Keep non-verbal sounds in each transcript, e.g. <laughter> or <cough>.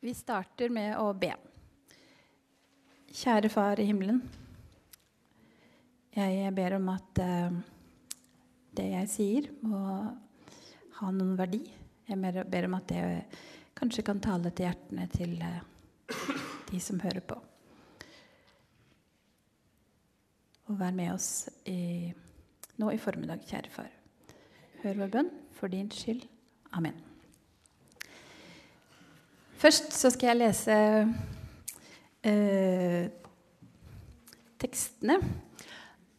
Vi starter med å be. Kjære Far i himmelen. Jeg ber om at uh, det jeg sier, må ha noen verdi. Jeg ber om at det kanskje kan tale til hjertene til uh, de som hører på. Og vær med oss i, nå i formiddag, kjære Far. Hør vår bønn for din skyld. Amen. Først så skal jeg lese eh, tekstene.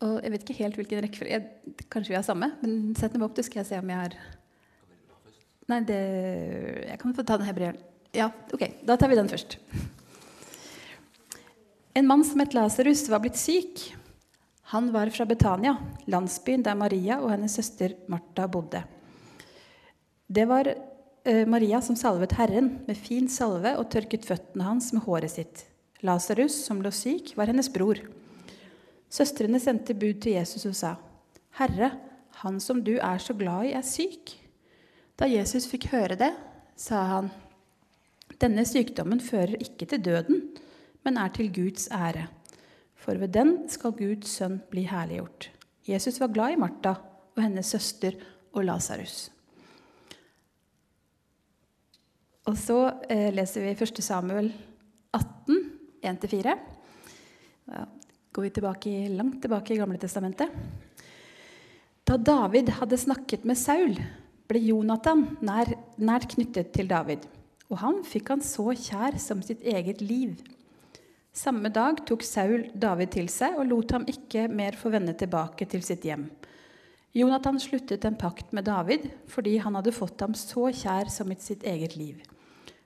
Og jeg vet ikke helt hvilken rekkefølge Kanskje vi har samme, men sett dem opp, så skal jeg se om jeg har Nei, det Jeg kan få ta den hebreeren. Ja, ok. Da tar vi den først. En mann som het Lasarus, var blitt syk. Han var fra Betania, landsbyen der Maria og hennes søster Martha bodde. Det var Maria som salvet Herren med fin salve og tørket føttene hans med håret sitt. Lasarus, som lå syk, var hennes bror. Søstrene sendte bud til Jesus og sa, 'Herre, han som du er så glad i, er syk.' Da Jesus fikk høre det, sa han, 'Denne sykdommen fører ikke til døden, men er til Guds ære.' For ved den skal Guds sønn bli herliggjort. Jesus var glad i Martha og hennes søster og Lasarus. Og så eh, leser vi 1. Samuel 18, 1-4. Da går vi tilbake, langt tilbake i Gamle Testamentet. Da David hadde snakket med Saul, ble Jonathan nær, nært knyttet til David. Og han fikk han så kjær som sitt eget liv. Samme dag tok Saul David til seg og lot ham ikke mer få vende tilbake til sitt hjem. Jonathan sluttet en pakt med David fordi han hadde fått ham så kjær som i sitt eget liv.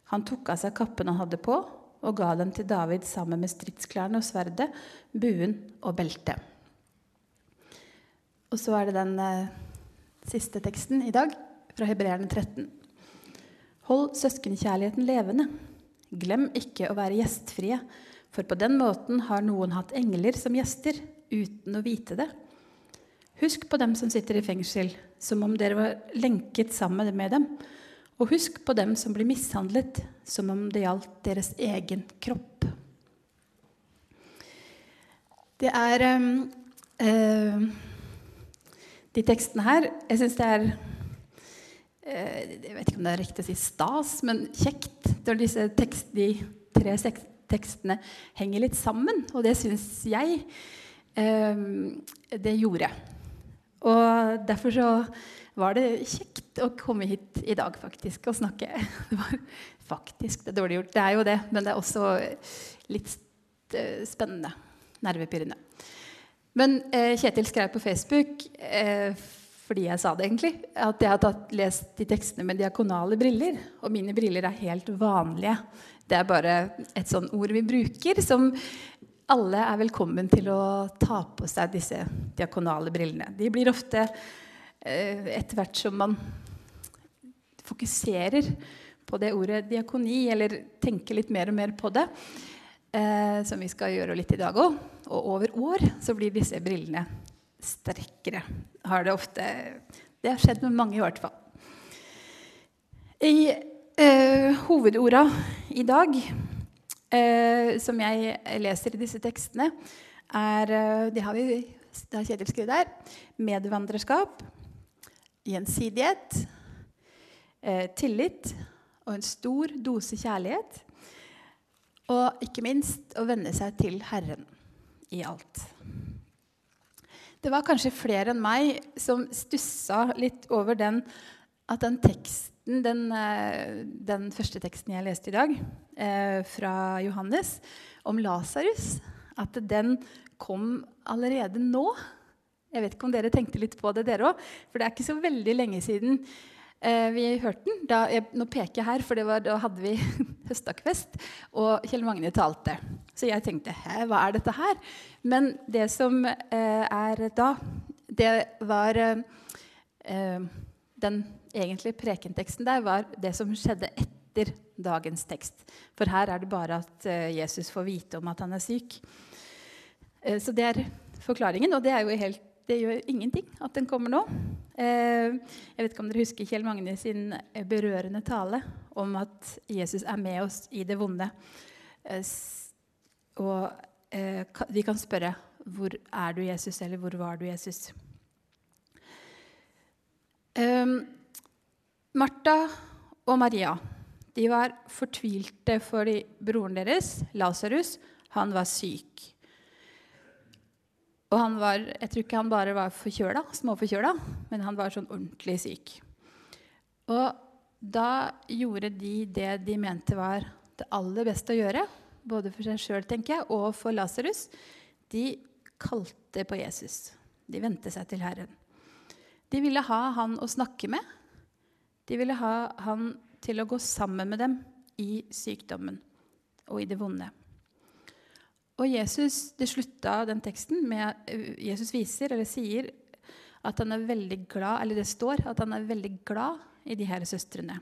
Han tok av seg kappen han hadde på, og ga dem til David sammen med stridsklærne og sverdet, buen og beltet. Og så er det den eh, siste teksten i dag, fra Hebreerne 13. Hold søskenkjærligheten levende. Glem ikke å være gjestfrie, for på den måten har noen hatt engler som gjester uten å vite det. Husk på dem som sitter i fengsel, som om dere var lenket sammen med dem og husk på dem som blir mishandlet, som om det gjaldt deres egen kropp. Det er øh, De tekstene her Jeg syns det er øh, Jeg vet ikke om det er riktig å si stas, men kjekt når disse tekst, de tre tekstene henger litt sammen. Og det syns jeg øh, det gjorde. Og derfor så var det kjekt å komme hit i dag faktisk og snakke. <laughs> Det var faktisk det dårlig gjort. Det er jo det, men det er også litt eh, spennende. Nervepirrende. Men eh, Kjetil skrev på Facebook eh, fordi jeg sa det, egentlig, at jeg har tatt, lest de tekstene med diakonale briller. Og mine briller er helt vanlige. Det er bare et sånn ord vi bruker, som alle er velkommen til å ta på seg disse diakonale brillene. De blir ofte Eh, etter hvert som man fokuserer på det ordet diakoni, eller tenker litt mer og mer på det, eh, som vi skal gjøre litt i dag òg, og over år, så blir disse brillene sterkere. Har det ofte Det har skjedd med mange, i hvert fall. I eh, hovedorda i dag, eh, som jeg leser i disse tekstene, er eh, Det har vi det har Kjetil skrevet der. Medvandrerskap, gjensidighet, eh, tillit og en stor dose kjærlighet. Og ikke minst å venne seg til Herren i alt. Det var kanskje flere enn meg som stussa litt over den, at den teksten, den, eh, den første teksten jeg leste i dag, eh, fra Johannes, om Lasarus, at den kom allerede nå. Jeg vet ikke om dere tenkte litt på det, dere òg. For det er ikke så veldig lenge siden eh, vi hørte den. Da, jeg, nå peker jeg her, for var, da hadde vi <laughs> høstakfest, og Kjell Magne talte. Så jeg tenkte Hæ, hva er dette her? Men det som eh, er da, det var eh, Den egentlige prekenteksten der var det som skjedde etter dagens tekst. For her er det bare at eh, Jesus får vite om at han er syk. Eh, så det er forklaringen, og det helt det gjør ingenting at den kommer nå. Eh, jeg vet ikke om dere husker Kjell Magne sin berørende tale om at Jesus er med oss i det vonde. Og vi kan spørre hvor er du, Jesus, eller hvor var du, Jesus? Martha og Maria de var fortvilte fordi broren deres, Lasarus, han var syk. Og han var, jeg tror ikke han bare var forkjøla, småforkjøla, men han var sånn ordentlig syk. Og da gjorde de det de mente var det aller beste å gjøre, både for seg sjøl og for Lasarus. De kalte på Jesus. De vendte seg til Herren. De ville ha han å snakke med. De ville ha han til å gå sammen med dem i sykdommen og i det vonde. Og Jesus, Det slutta den teksten med Jesus viser, eller sier, at han er veldig glad, eller det står at han er veldig glad i de her søstrene.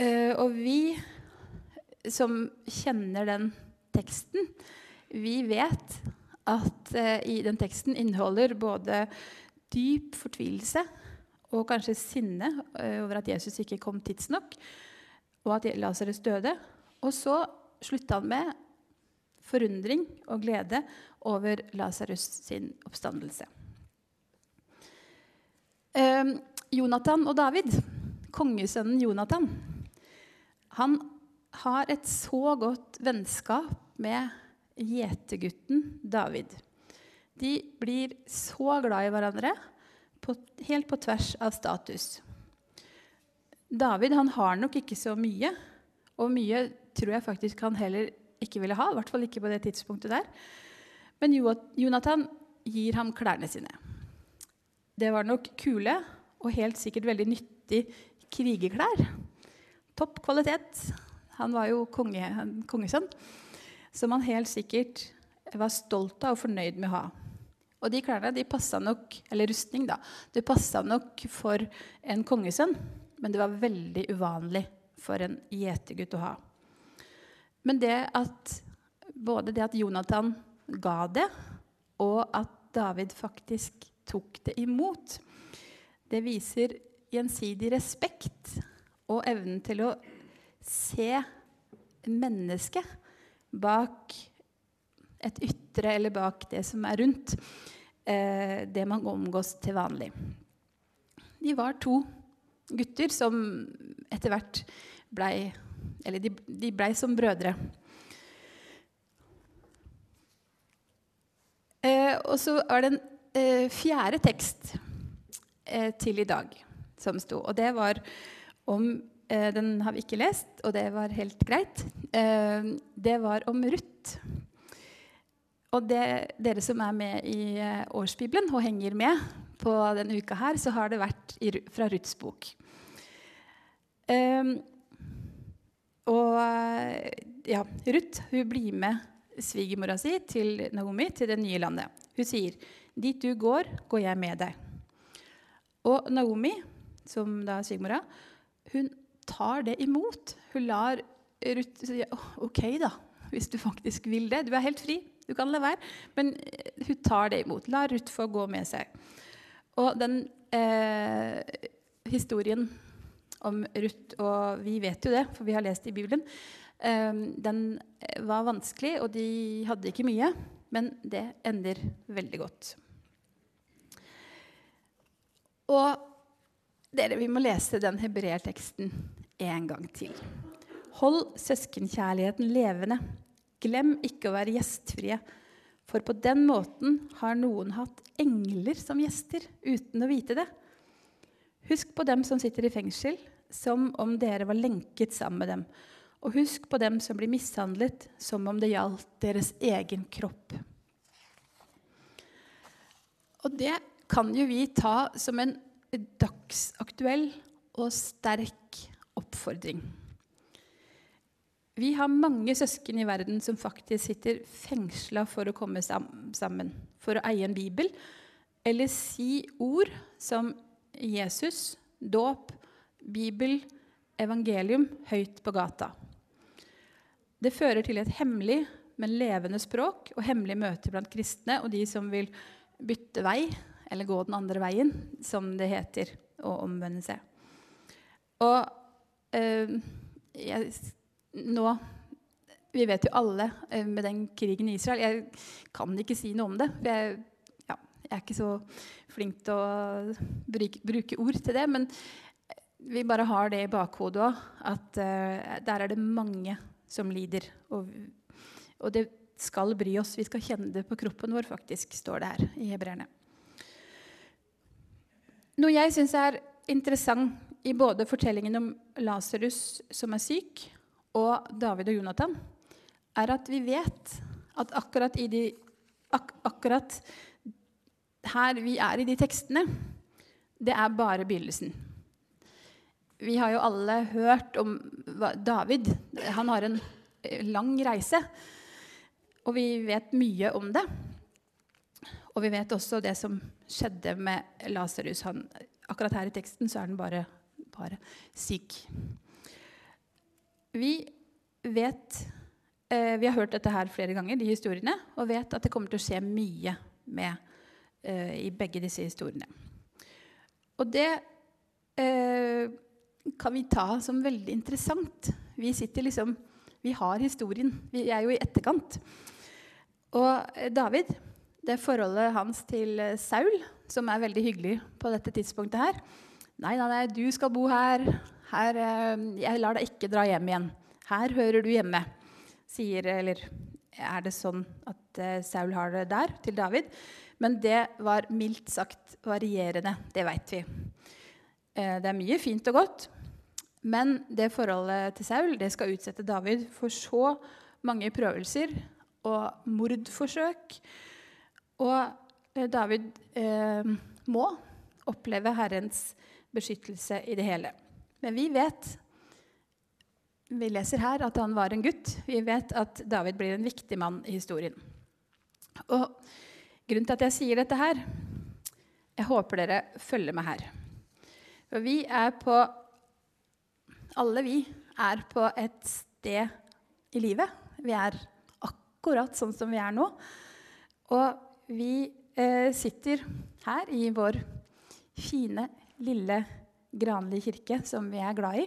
Uh, og vi som kjenner den teksten, vi vet at uh, i den teksten inneholder både dyp fortvilelse og kanskje sinne uh, over at Jesus ikke kom tidsnok, og at Lasarus døde. Og så slutta han med forundring og glede over Lasarus sin oppstandelse. Eh, Jonathan og David, kongesønnen Jonathan, han har et så godt vennskap med gjetergutten David. De blir så glad i hverandre, på, helt på tvers av status. David han har nok ikke så mye, og mye tror jeg faktisk han heller ikke ville ha. I hvert fall ikke på det tidspunktet der. Men Jonathan gir ham klærne sine. Det var nok kule og helt sikkert veldig nyttig krigerklær. Topp kvalitet. Han var jo konge, kongesønn, som han helt sikkert var stolt av og fornøyd med å ha. Og de klærne de passa nok eller rustning da, det passa nok for en kongesønn, men det var veldig uvanlig for en gjetergutt å ha. Men det at både det at Jonathan ga det, og at David faktisk tok det imot, det viser gjensidig respekt og evnen til å se mennesket bak et ytre eller bak det som er rundt eh, det man omgås til vanlig. De var to gutter som etter hvert blei eller de, de blei som brødre. Eh, og så er det en eh, fjerde tekst eh, til i dag som sto. Og det var om eh, Den har vi ikke lest, og det var helt greit. Eh, det var om Ruth. Og det, dere som er med i eh, årsbibelen og henger med på denne uka her, så har det vært i, fra Ruths bok. Um, og ja, Ruth hun blir med svigermora si til Naomi til det nye landet. Hun sier, 'Dit du går, går jeg med deg'. Og Naomi, som da er svigermora, hun tar det imot. Hun lar Ruth si OK, da, hvis du faktisk vil det. Du er helt fri. Du kan la være. Men eh, hun tar det imot. La Ruth få gå med seg. Og den eh, historien om Ruth, og vi vet jo det, for vi har lest i Bibelen. eh, den var vanskelig, og de hadde ikke mye, men det ender veldig godt. Og dere, vi må lese den hebreerteksten en gang til. Hold søskenkjærligheten levende. Glem ikke å være gjestfrie. For på den måten har noen hatt engler som gjester uten å vite det. Husk på dem som sitter i fengsel, som om dere var lenket sammen med dem. Og husk på dem som blir mishandlet, som om det gjaldt deres egen kropp. Og det kan jo vi ta som en dagsaktuell og sterk oppfordring. Vi har mange søsken i verden som faktisk sitter fengsla for å komme sammen, for å eie en bibel eller si ord som Jesus, dåp, Bibel, evangelium høyt på gata. Det fører til et hemmelig, men levende språk og hemmelige møter blant kristne og de som vil bytte vei eller gå den andre veien, som det heter, å omvende seg. Og eh, jeg, nå Vi vet jo alle eh, med den krigen i Israel Jeg kan ikke si noe om det. for jeg, ja, jeg er ikke så flink til å bruke, ord til det. Men vi bare har det i bakhodet òg, at uh, der er det mange som lider. Og, og, det skal bry oss. Vi skal kjenne det på kroppen vår, faktisk, står det her i hebreerne. Noe jeg syns er interessant i både fortellingen om Lasarus som er syk, og David og Jonathan, er at vi vet at akkurat, de, ak akkurat her vi er i de tekstene, det er bare begynnelsen. Vi har jo alle hørt om David. Han har en eh, lang reise. Og vi vet mye om det. Og vi vet også det som skjedde med Lasarus. Akkurat her i teksten så er han bare bare syk. Vi vet eh, Vi har hørt dette her flere ganger, de historiene, og vet at det kommer til å skje mye med, eh, i begge disse historiene. Og det eh, kan vi ta som veldig interessant. Vi sitter liksom Vi har historien. Vi er jo i etterkant. Og David, det forholdet hans til Saul, som er veldig hyggelig på dette tidspunktet her, Nei, nei, nei, du skal bo her. Her. Eh, jeg lar deg ikke dra hjem igjen. Her hører du hjemme. Sier, eller er det sånn at uh, Saul har det der, til David? Men det var mildt sagt varierende. Det veit vi. Uh, det er mye fint og godt. Men det forholdet til Saul det skal utsette David for så mange prøvelser og mordforsøk. Og David må oppleve Herrens beskyttelse i det hele. Men vi vet vi leser her at han var en gutt. Vi vet at David blir en viktig mann i historien. Og Grunnen til at jeg sier dette her Jeg håper dere følger med her. For vi er på Alle vi er på et sted i livet. Vi er akkurat sånn som vi er nå. Og vi eh, sitter her i vår fine lille Granli kirke, som vi er glad i,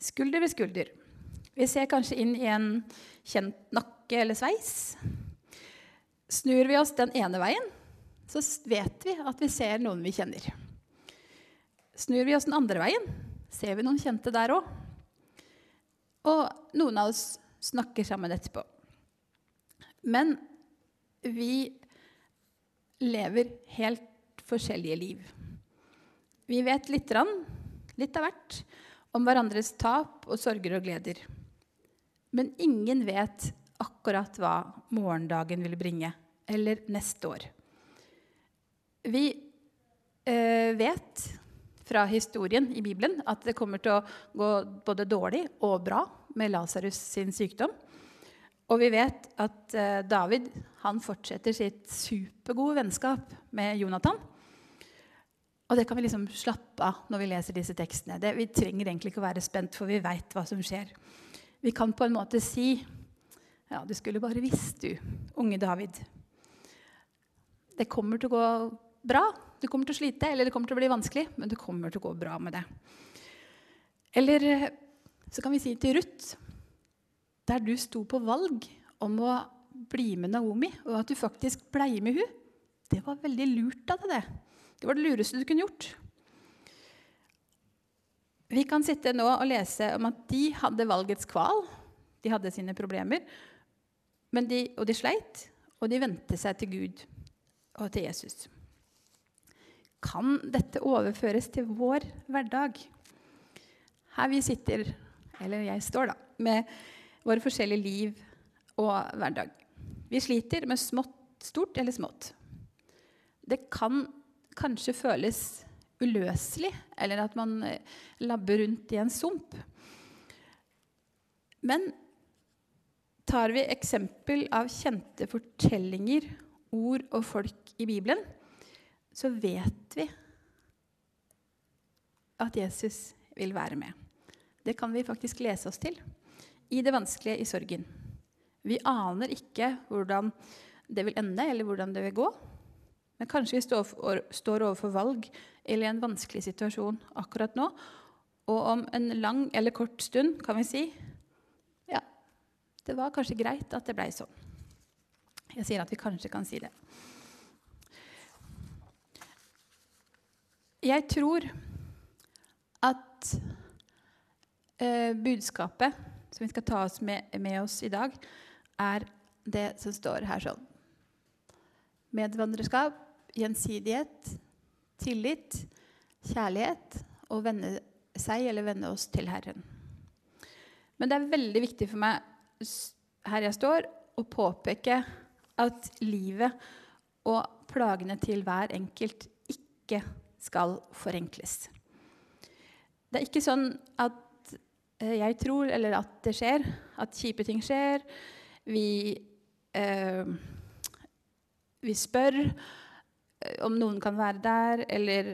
skulder ved skulder. Vi ser kanskje inn i en kjent nakke eller sveis. Snur vi oss den ene veien, så vet vi at vi ser noen vi kjenner. Snur vi oss den andre veien, ser vi noen kjente der òg. Og noen av oss snakker sammen etterpå. Men vi lever helt forskjellige liv. Vi vet litt, litt av hvert, om hverandres tap og sorger og gleder. Men ingen vet akkurat hva morgendagen vil bringe, eller neste år. Vi eh, vet fra historien i Bibelen at det kommer til å gå både dårlig og bra med Lasarus sin sykdom. Og vi vet at eh, David han fortsetter sitt supergode vennskap med Jonathan. Og det kan vi liksom slappe av når vi leser disse tekstene. Det, vi trenger egentlig ikke å være spent, for vi veit hva som skjer. Vi kan på en måte si Ja, du skulle bare visst, du, unge David. Det kommer til å gå bra. Du kommer til å slite, eller det kommer til å bli vanskelig, men det kommer til å gå bra med det. Eller så kan vi si til Ruth, der du sto på valg om å bli med Naomi, og at du faktisk blei med hun, det var veldig lurt av deg, det. Det var det lureste du kunne gjort. Vi kan sitte nå og lese om at de hadde valgets kval. De hadde sine problemer, de, og de sleit. Og de vendte seg til Gud og til Jesus. Kan dette overføres til vår hverdag? Her vi sitter, eller jeg står, da, med våre forskjellige liv og hverdag. Vi sliter med smått, stort eller smått. Det kan kanskje føles uløselig, eller at man eh, labber rundt i en sump. Men tar vi eksempel av kjente fortellinger, ord og folk i Bibelen, så vet vi at Jesus vil være med. Det kan vi faktisk lese oss til i det vanskelige, i sorgen. Vi aner ikke hvordan det vil ende, eller hvordan det vil gå. Men kanskje vi står, for, står overfor valg eller i en vanskelig situasjon akkurat nå. Og om en lang eller kort stund kan vi si ja, det var kanskje greit at det blei sånn. Jeg sier at vi kanskje kan si det. Jeg tror at eh, budskapet som vi skal ta oss med, med, oss i dag, er det som står her sånn. Medvandrerskap, gjensidighet, tillit, kjærlighet og vende seg eller vende oss til Herren. Men det er veldig viktig for meg her jeg står, å påpeke at livet og plagene til hver enkelt ikke skal forenkles. Det er ikke sånn at eh, jeg tror, eller at det skjer, at kjipe ting skjer. Vi, eh, vi spør om noen kan være der, eller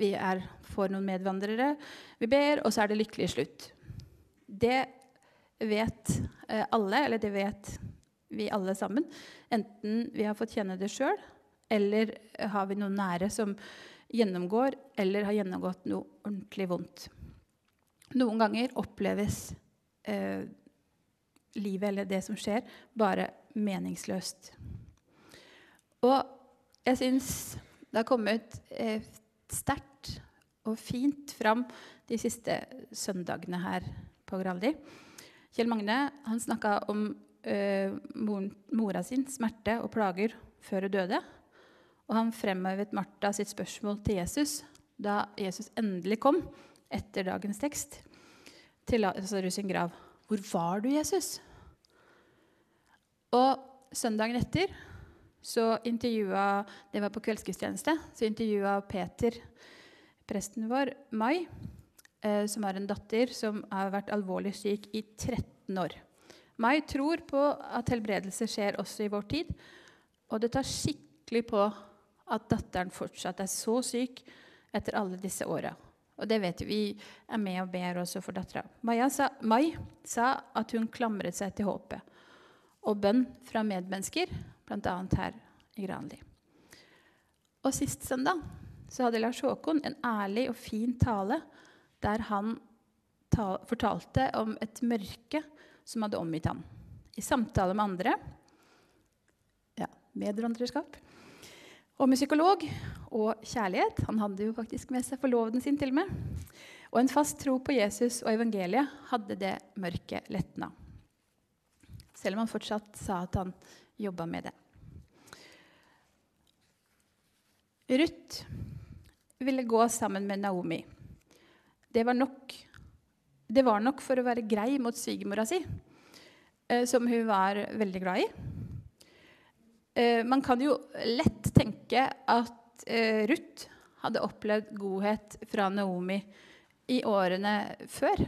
vi er for noen medvandrere. Vi ber, og så er det lykkelig slutt. Det vet eh, alle, eller det vet vi alle sammen. Enten vi har fått kjenne det sjøl, eller har vi noen nære som gjennomgår eller har gjennomgått noe ordentlig vondt. Noen ganger oppleves eh, livet eller det som skjer, bare meningsløst. Og jeg syns det har kommet eh, sterkt og fint fram de siste søndagene her på Graldi. Kjell Magne han snakka om eh, mora sin smerte og plager før hun døde. Og han fremhevet Martha sitt spørsmål til Jesus da Jesus endelig kom etter dagens tekst til Lasarus sin grav. 'Hvor var du, Jesus?' Og søndagen etter så intervjua Det var på kveldsgudstjeneste. Så intervjua Peter, presten vår, Mai, eh, som har en datter som har vært alvorlig syk i 13 år. Mai tror på at helbredelse skjer også i vår tid, og det tar skikkelig på at datteren fortsatt er så syk etter alle disse åra. Og det vet vi. Vi er med og ber også for dattera. Mai sa at hun klamret seg til håpet og bønn fra medmennesker, bl.a. her i Granli. Og sist søndag så hadde Lars Håkon en ærlig og fin tale der han ta fortalte om et mørke som hadde omgitt ham. I samtale med andre ja, medvandrerskap og med psykolog og kjærlighet. Han hadde jo faktisk med seg forloveden sin til og med. Og en fast tro på Jesus og evangeliet hadde det mørket letna. Selv om han fortsatt sa at han jobba med det. Ruth ville gå sammen med Naomi. Det var nok, det var nok for å være grei mot svigermora si, eh, som hun var veldig glad i. Eh, man kan jo lett tenke at eh, Ruth hadde opplevd godhet fra Naomi i årene før.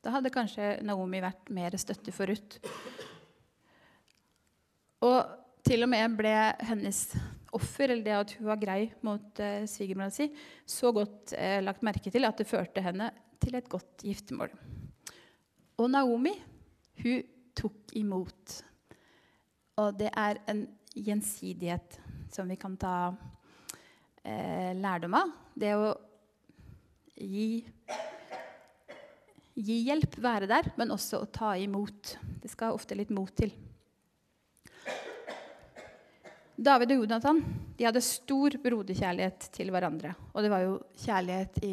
Da hadde kanskje Naomi vært mer støtte for Ruth. Og til og med ble hennes offer, eller det at hun var grei mot eh, svigermora si, så godt eh, lagt merke til at det førte henne til et godt giftermål. Og Naomi, hun tok imot. Og det er en gjensidighet som vi kan ta eh, lærdom av. Det å gi, gi hjelp, være der, men også å ta imot. Det skal ofte litt mot til. David og Jonathan de hadde stor broderkjærlighet til hverandre. Og det var jo kjærlighet i,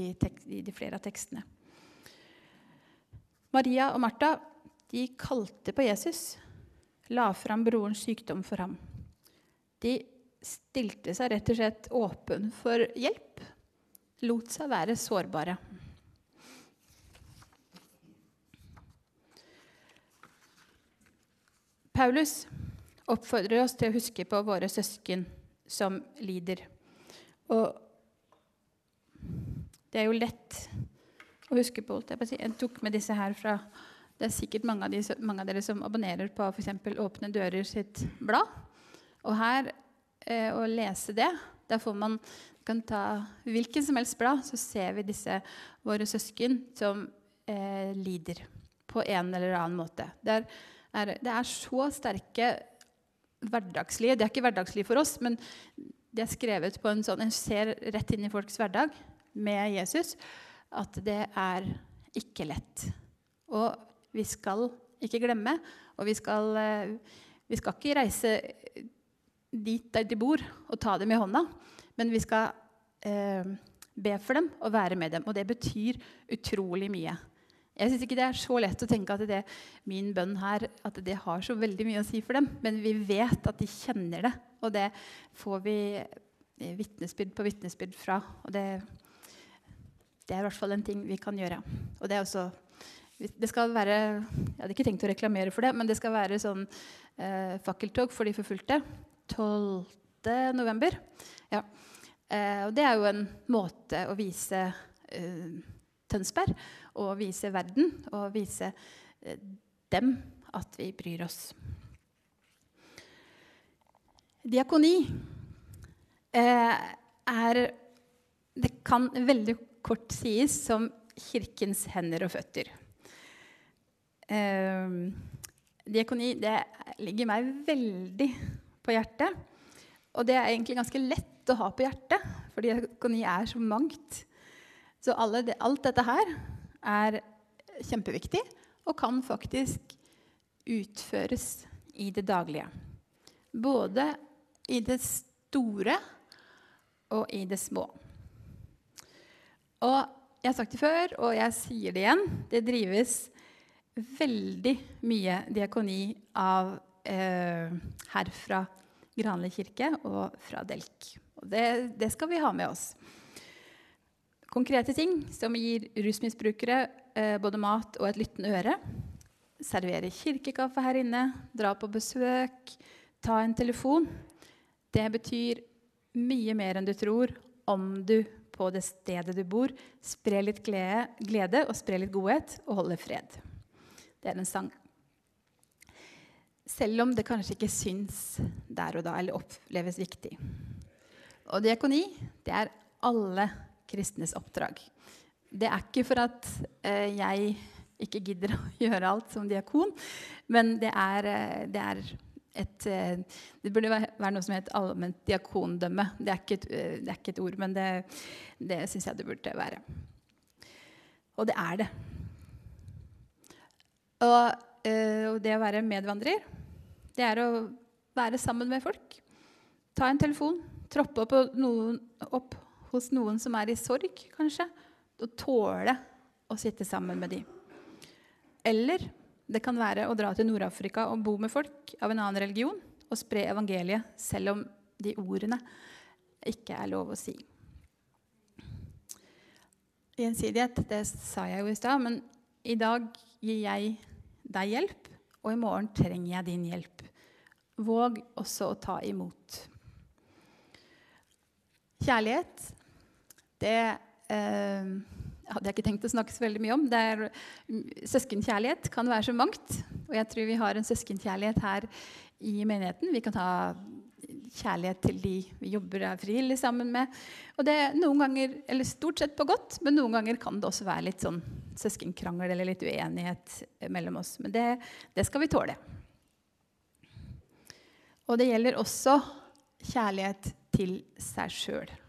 i de flere av tekstene. Maria og Martha de kalte på Jesus, la fram brorens sykdom for ham. De stilte seg rett og slett åpen for hjelp. Lot seg være sårbare. Paulus oppfordrer oss til å huske på våre søsken som lider. Og det er jo lett å huske på. Jeg tok med disse her fra Det er sikkert mange av, de, mange av dere som abonnerer på f.eks. Åpne dører sitt blad. Og her eh, å lese det Der får man kan ta hvilken som helst blad, så ser vi disse våre søsken som eh, lider på en eller annen måte. Det er, det er så sterke hverdagslige Det er ikke hverdagslige for oss, men de er skrevet på en sånn En ser rett inn i folks hverdag med Jesus at det er ikke lett. Og vi skal ikke glemme, og vi skal, eh, vi skal ikke reise dit der de bor, og ta dem i hånda, men vi skal eh, be for dem og være med dem. Og det betyr utrolig mye. Jeg syns ikke det er så lett å tenke at det, min bønn her at det har så veldig mye å si for dem. Men vi vet at de kjenner det, og det får vi eh, vitnesbyrd på vitnesbyrd fra. Og det, det er i hvert fall en ting vi kan gjøre. Og det er også det skal være, Jeg hadde ikke tenkt å reklamere for det, men det skal være sånn eh, fakkeltog for de forfulgte 12. november. Ja. Eh, og det er jo en måte å vise eh, Tønsberg og vise verden og vise eh, dem at vi bryr oss. Diakoni eh, er Det kan veldig kort sies som Kirkens hender og føtter. Eh, diakoni det ligger meg veldig på hjertet. Og det er egentlig ganske lett å ha på hjertet, for diakoni er så mangt. Så alle, alt dette her er kjempeviktig og kan faktisk utføres i det daglige. Både i det store og i det små. Og jeg har sagt det før, og jeg sier det igjen. Det drives veldig mye diakoni av eh, her fra Granli kirke og fra Delk. Og det, det, skal vi ha med oss. Konkrete ting som gir rusmisbrukere eh, både mat og et lyttende øre. Servere kirkekaffe her inne, dra på besøk, ta en telefon. Det betyr mye mer enn du tror om du på det stedet du bor, sprer litt glede, glede og sprer litt godhet og holder fred. Det er en sang. Selv om det kanskje ikke syns der og da eller oppleves viktig. Og diakoni, det er alle kristnes oppdrag. Det er ikke for at eh, jeg ikke gidder <laughs> å gjøre alt som diakon, men det er, eh, det er et eh, Det burde være noe som heter allment diakondømme. Det er et, eh, det er ikke et ord, men det, det syns jeg det burde være. Og det er det. Og, og det å være medvandrer, det er å være sammen med folk. Ta en telefon, troppe opp, noen, opp hos noen som er i sorg, kanskje. å tåle å sitte sammen med dem. Eller det kan være å dra til Nord-Afrika og bo med folk av en annen religion og spre evangeliet, selv om de ordene ikke er lov å si. Gjensidighet, det sa jeg jo i stad, men i dag gir jeg deg hjelp, og i morgen trenger jeg din hjelp. Våg også å ta imot. Kjærlighet, det eh, hadde jeg ikke tenkt å snakke så veldig mye om. Er, søskenkjærlighet kan være så mangt. Og jeg tror vi har en søskenkjærlighet her i menigheten. Vi kan ha kjærlighet til de vi jobber er frivillig sammen med. Og det er noen ganger, eller Stort sett på godt, men noen ganger kan det også være litt sånn søskenkrangel eller litt uenighet mellom oss. Men det, det skal vi tåle. Og det gjelder også kjærlighet til seg sjøl.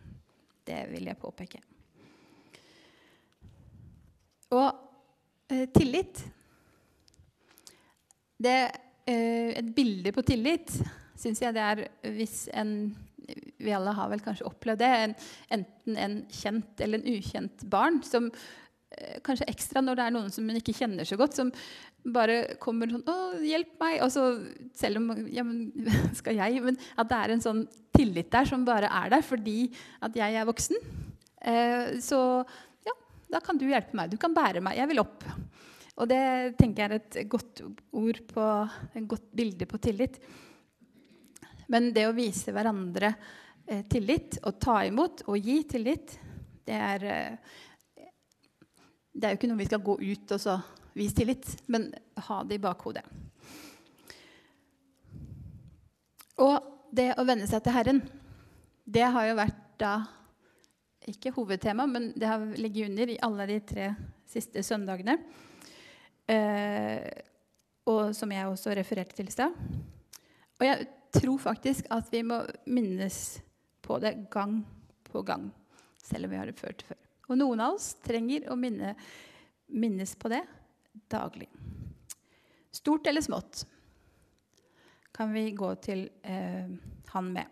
Det vil jeg påpeke. Og eh, tillit det, eh, Et bilde på tillit syns jeg det er hvis en Vi alle har vel kanskje opplevd det. En, enten en kjent eller en ukjent barn som kanskje ekstra når det er noen som man ikke kjenner så godt, som bare kommer sånn 'Å, hjelp meg.' Og så, selv om Ja, men <laughs> skal jeg? Men at det er en sånn tillit der som bare er der fordi at jeg er voksen. Eh, så ja, da kan du hjelpe meg. Du kan bære meg. Jeg vil opp. Og det tenker jeg er et godt ord på et godt bilde på tillit. Men det å vise hverandre eh, tillit, og ta imot og gi tillit, det er eh, Det er jo ikke noe vi skal gå ut og så vise tillit, men ha det i bakhodet. Og det å venne seg til Herren, det har jo vært da ikke hovedtema, men det har ligget under i alle de tre siste søndagene. Eh, og som jeg også refererte til i stad. Og jeg tror faktisk at vi må minnes på det gang på gang, selv om vi har det ført før. Og noen av oss trenger å minne, minnes på det daglig. Stort eller smått kan vi gå til eh, han med.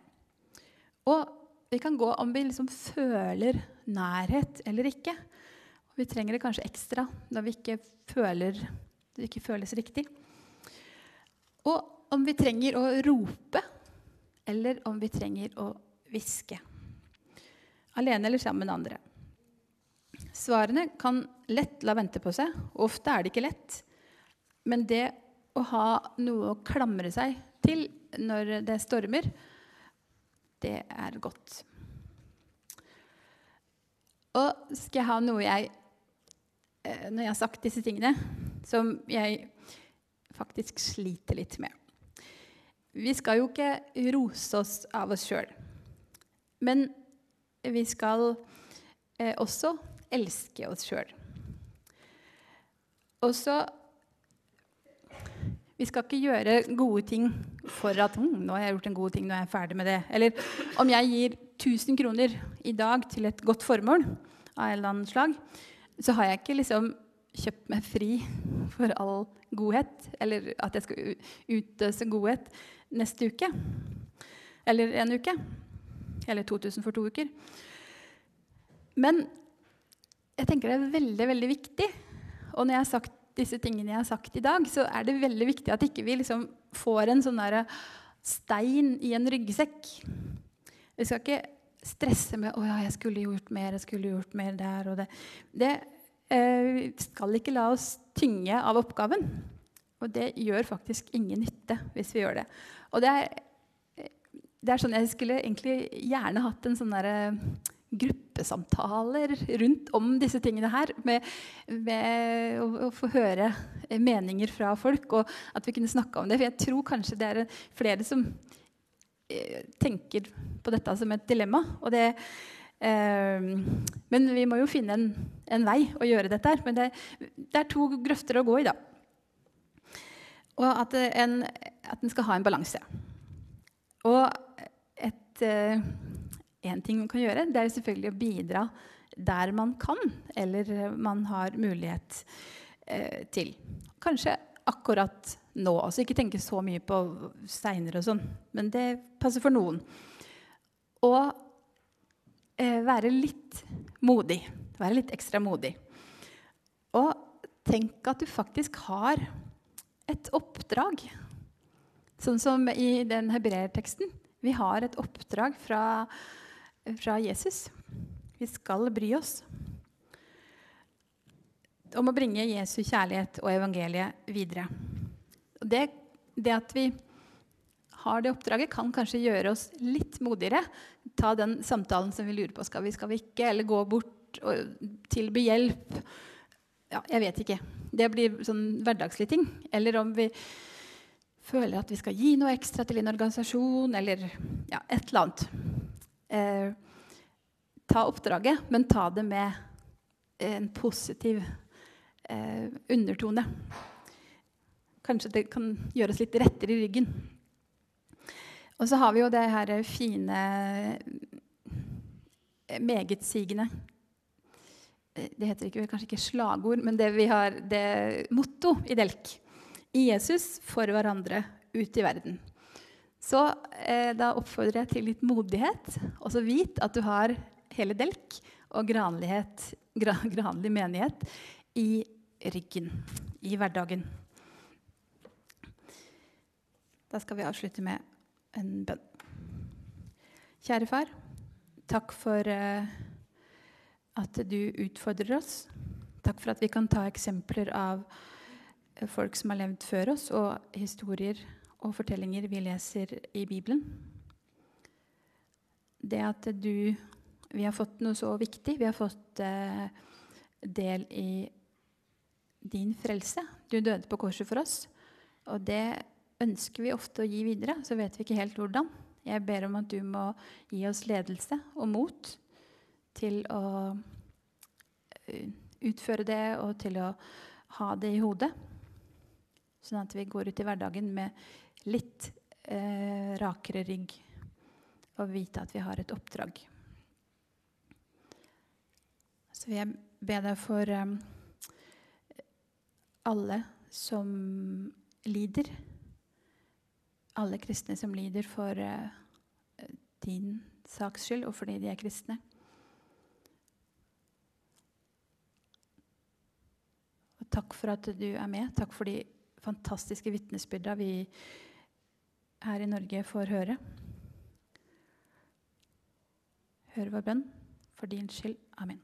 Og vi kan gå om vi liksom føler nærhet eller ikke. Vi trenger det kanskje ekstra når vi ikke føler det ikke føles riktig. Og om vi trenger å rope, eller om vi trenger å hviske. Alene eller sammen med andre. Svarene kan lett la vente på seg. Ofte er det ikke lett. Men det å ha noe å klamre seg til når det stormer, det er godt. Og skal jeg ha noe jeg eh, Når jeg har sagt disse tingene, som jeg faktisk sliter litt med Vi skal jo ikke rose oss av oss sjøl. Men vi skal eh, også elske oss sjøl. Og så Vi skal ikke gjøre gode ting for at hm, 'Nå har jeg gjort en god ting, nå er jeg ferdig med det.' Eller om jeg gir 1000 kroner i dag til et godt formål av en eller annen slag, så har jeg ikke liksom kjøpt meg fri for all godhet, eller at jeg skal utøse godhet neste uke. Eller en uke. Eller 2000 for to uker. Men jeg tenker det er veldig, veldig viktig. Og når jeg har sagt disse tingene jeg har sagt i dag, så er det veldig viktig at ikke vi liksom får en sånn stein i en ryggsekk. Vi skal ikke stresse med 'Å ja, jeg skulle gjort mer, jeg skulle gjort mer der og det'. Det eh, skal ikke la oss tynge av oppgaven. Og det gjør faktisk ingen nytte hvis vi gjør det. Og det er, det er sånn Jeg skulle egentlig gjerne hatt en sånn derre gruppesamtaler rundt om disse tingene her. Med, med å, å, få høre meninger fra folk, og at vi kunne snakke om det. For jeg tror kanskje det er flere som eh, tenker på dette som et dilemma. og Det, eh, men vi må jo finne en, en, vei å gjøre dette her. Men det, det, er to grøfter å gå i, da. Og at en, at en skal ha en balanse. Og et eh, en ting man kan gjøre, det er selvfølgelig å bidra der man kan, eller man har mulighet eh, til. Kanskje akkurat nå. altså Ikke tenke så mye på steiner og sånn, men det passer for noen. Og eh, være litt modig. Være litt ekstra modig. Og tenk at du faktisk har et oppdrag. Sånn som i den hebreerteksten. Vi har et oppdrag fra fra Jesus. Vi skal bry oss om å bringe Jesu kjærlighet og evangeliet videre. Det, det, at vi har det oppdraget, kan kanskje gjøre oss litt modigere. Ta den samtalen som vi lurer på. Skal vi, skal vi ikke? Eller gå bort og tilby hjelp. Ja, jeg vet ikke. Det blir sånn hverdagslige ting. Eller om vi føler at vi skal gi noe ekstra til en organisasjon, eller ja, et eller annet eh, ta oppdraget, men ta det med en positiv eh, undertone. Kanskje det kan gjøres litt rettere i ryggen. Og så har vi jo det her fine, eh, megetsigende eh, Det heter ikke, kanskje ikke slagord, men det vi har det motto i Delk. I Jesus, for hverandre, ut i verden. Så eh, da oppfordrer jeg til litt modighet. Og så vit at du har hele Delk og <laughs> granlig menighet i ryggen i hverdagen. Da skal vi avslutte med en bønn. Kjære far, takk for eh, at du utfordrer oss. Takk for at vi kan ta eksempler av folk som har levd før oss, og historier og fortellinger vi leser i Bibelen. Det at du Vi har fått noe så viktig. Vi har fått eh, del i din frelse. Du døde på korset for oss. Og det ønsker vi ofte å gi videre, så vet vi ikke helt hvordan. Jeg ber om at du må gi oss ledelse og mot til å eh, utføre det og til å ha det i hodet. Sånn at vi går ut i hverdagen med litt eh, rakere rygg og vite at vi har et oppdrag. Så vil jeg be deg for eh, alle som lider. Alle kristne som lider for eh, din saks skyld og fordi de er kristne. Takk for at du er med. Takk for de fantastiske vitnesbyrda vi her i Norge får høre. Hør vår bønn for din skyld. Amen.